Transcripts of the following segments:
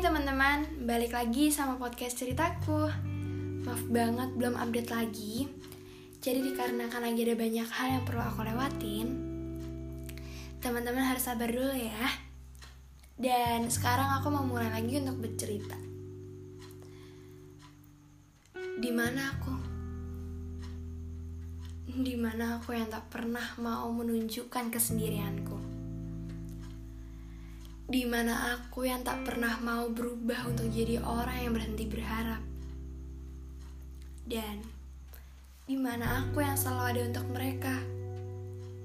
teman-teman, balik lagi sama podcast ceritaku. Maaf banget belum update lagi. Jadi dikarenakan lagi ada banyak hal yang perlu aku lewatin Teman-teman harus sabar dulu ya. Dan sekarang aku mau mulai lagi untuk bercerita. Di mana aku? Di mana aku yang tak pernah mau menunjukkan kesendirianku di mana aku yang tak pernah mau berubah untuk jadi orang yang berhenti berharap. Dan di mana aku yang selalu ada untuk mereka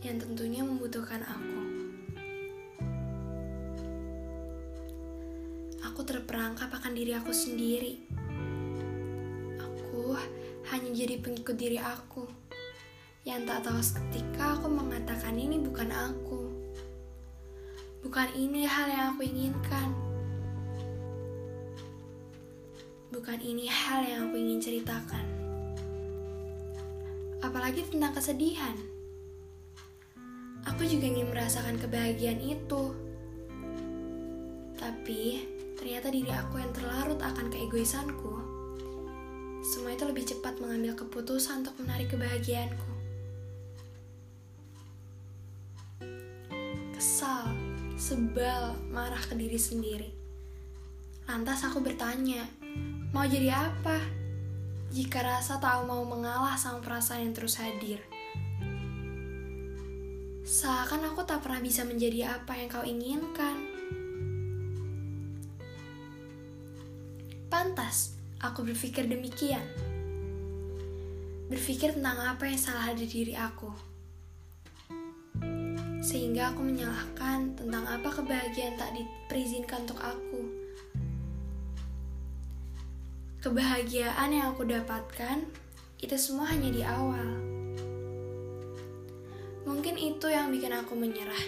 yang tentunya membutuhkan aku. Aku terperangkap akan diri aku sendiri. Aku hanya jadi pengikut diri aku yang tak tahu seketika aku mengatakan ini bukan aku. Bukan ini hal yang aku inginkan. Bukan ini hal yang aku ingin ceritakan. Apalagi tentang kesedihan. Aku juga ingin merasakan kebahagiaan itu. Tapi ternyata diri aku yang terlarut akan keegoisanku. Semua itu lebih cepat mengambil keputusan untuk menarik kebahagiaanku. Kesal sebal, marah ke diri sendiri. Lantas aku bertanya, mau jadi apa? Jika rasa tahu mau mengalah sama perasaan yang terus hadir. Seakan aku tak pernah bisa menjadi apa yang kau inginkan. Pantas, aku berpikir demikian. Berpikir tentang apa yang salah di diri aku sehingga aku menyalahkan tentang apa kebahagiaan tak diperizinkan untuk aku. Kebahagiaan yang aku dapatkan itu semua hanya di awal. Mungkin itu yang bikin aku menyerah.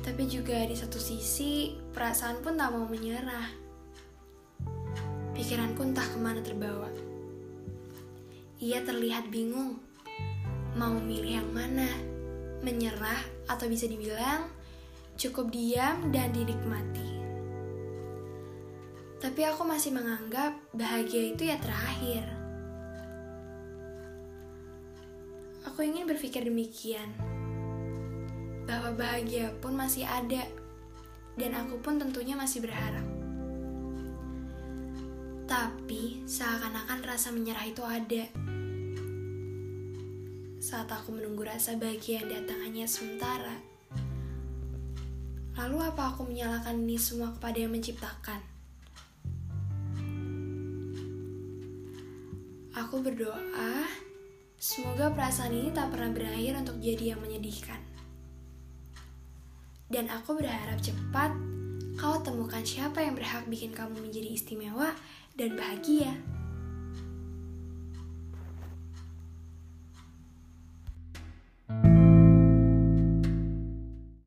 Tapi juga di satu sisi, perasaan pun tak mau menyerah. Pikiranku entah ke mana terbawa. Ia terlihat bingung, mau milih yang mana menyerah atau bisa dibilang cukup diam dan dinikmati. Tapi aku masih menganggap bahagia itu ya terakhir. Aku ingin berpikir demikian. Bahwa bahagia pun masih ada dan aku pun tentunya masih berharap. Tapi seakan-akan rasa menyerah itu ada saat aku menunggu rasa bahagia yang datang hanya sementara. Lalu apa aku menyalahkan ini semua kepada yang menciptakan? Aku berdoa, semoga perasaan ini tak pernah berakhir untuk jadi yang menyedihkan. Dan aku berharap cepat kau temukan siapa yang berhak bikin kamu menjadi istimewa dan bahagia.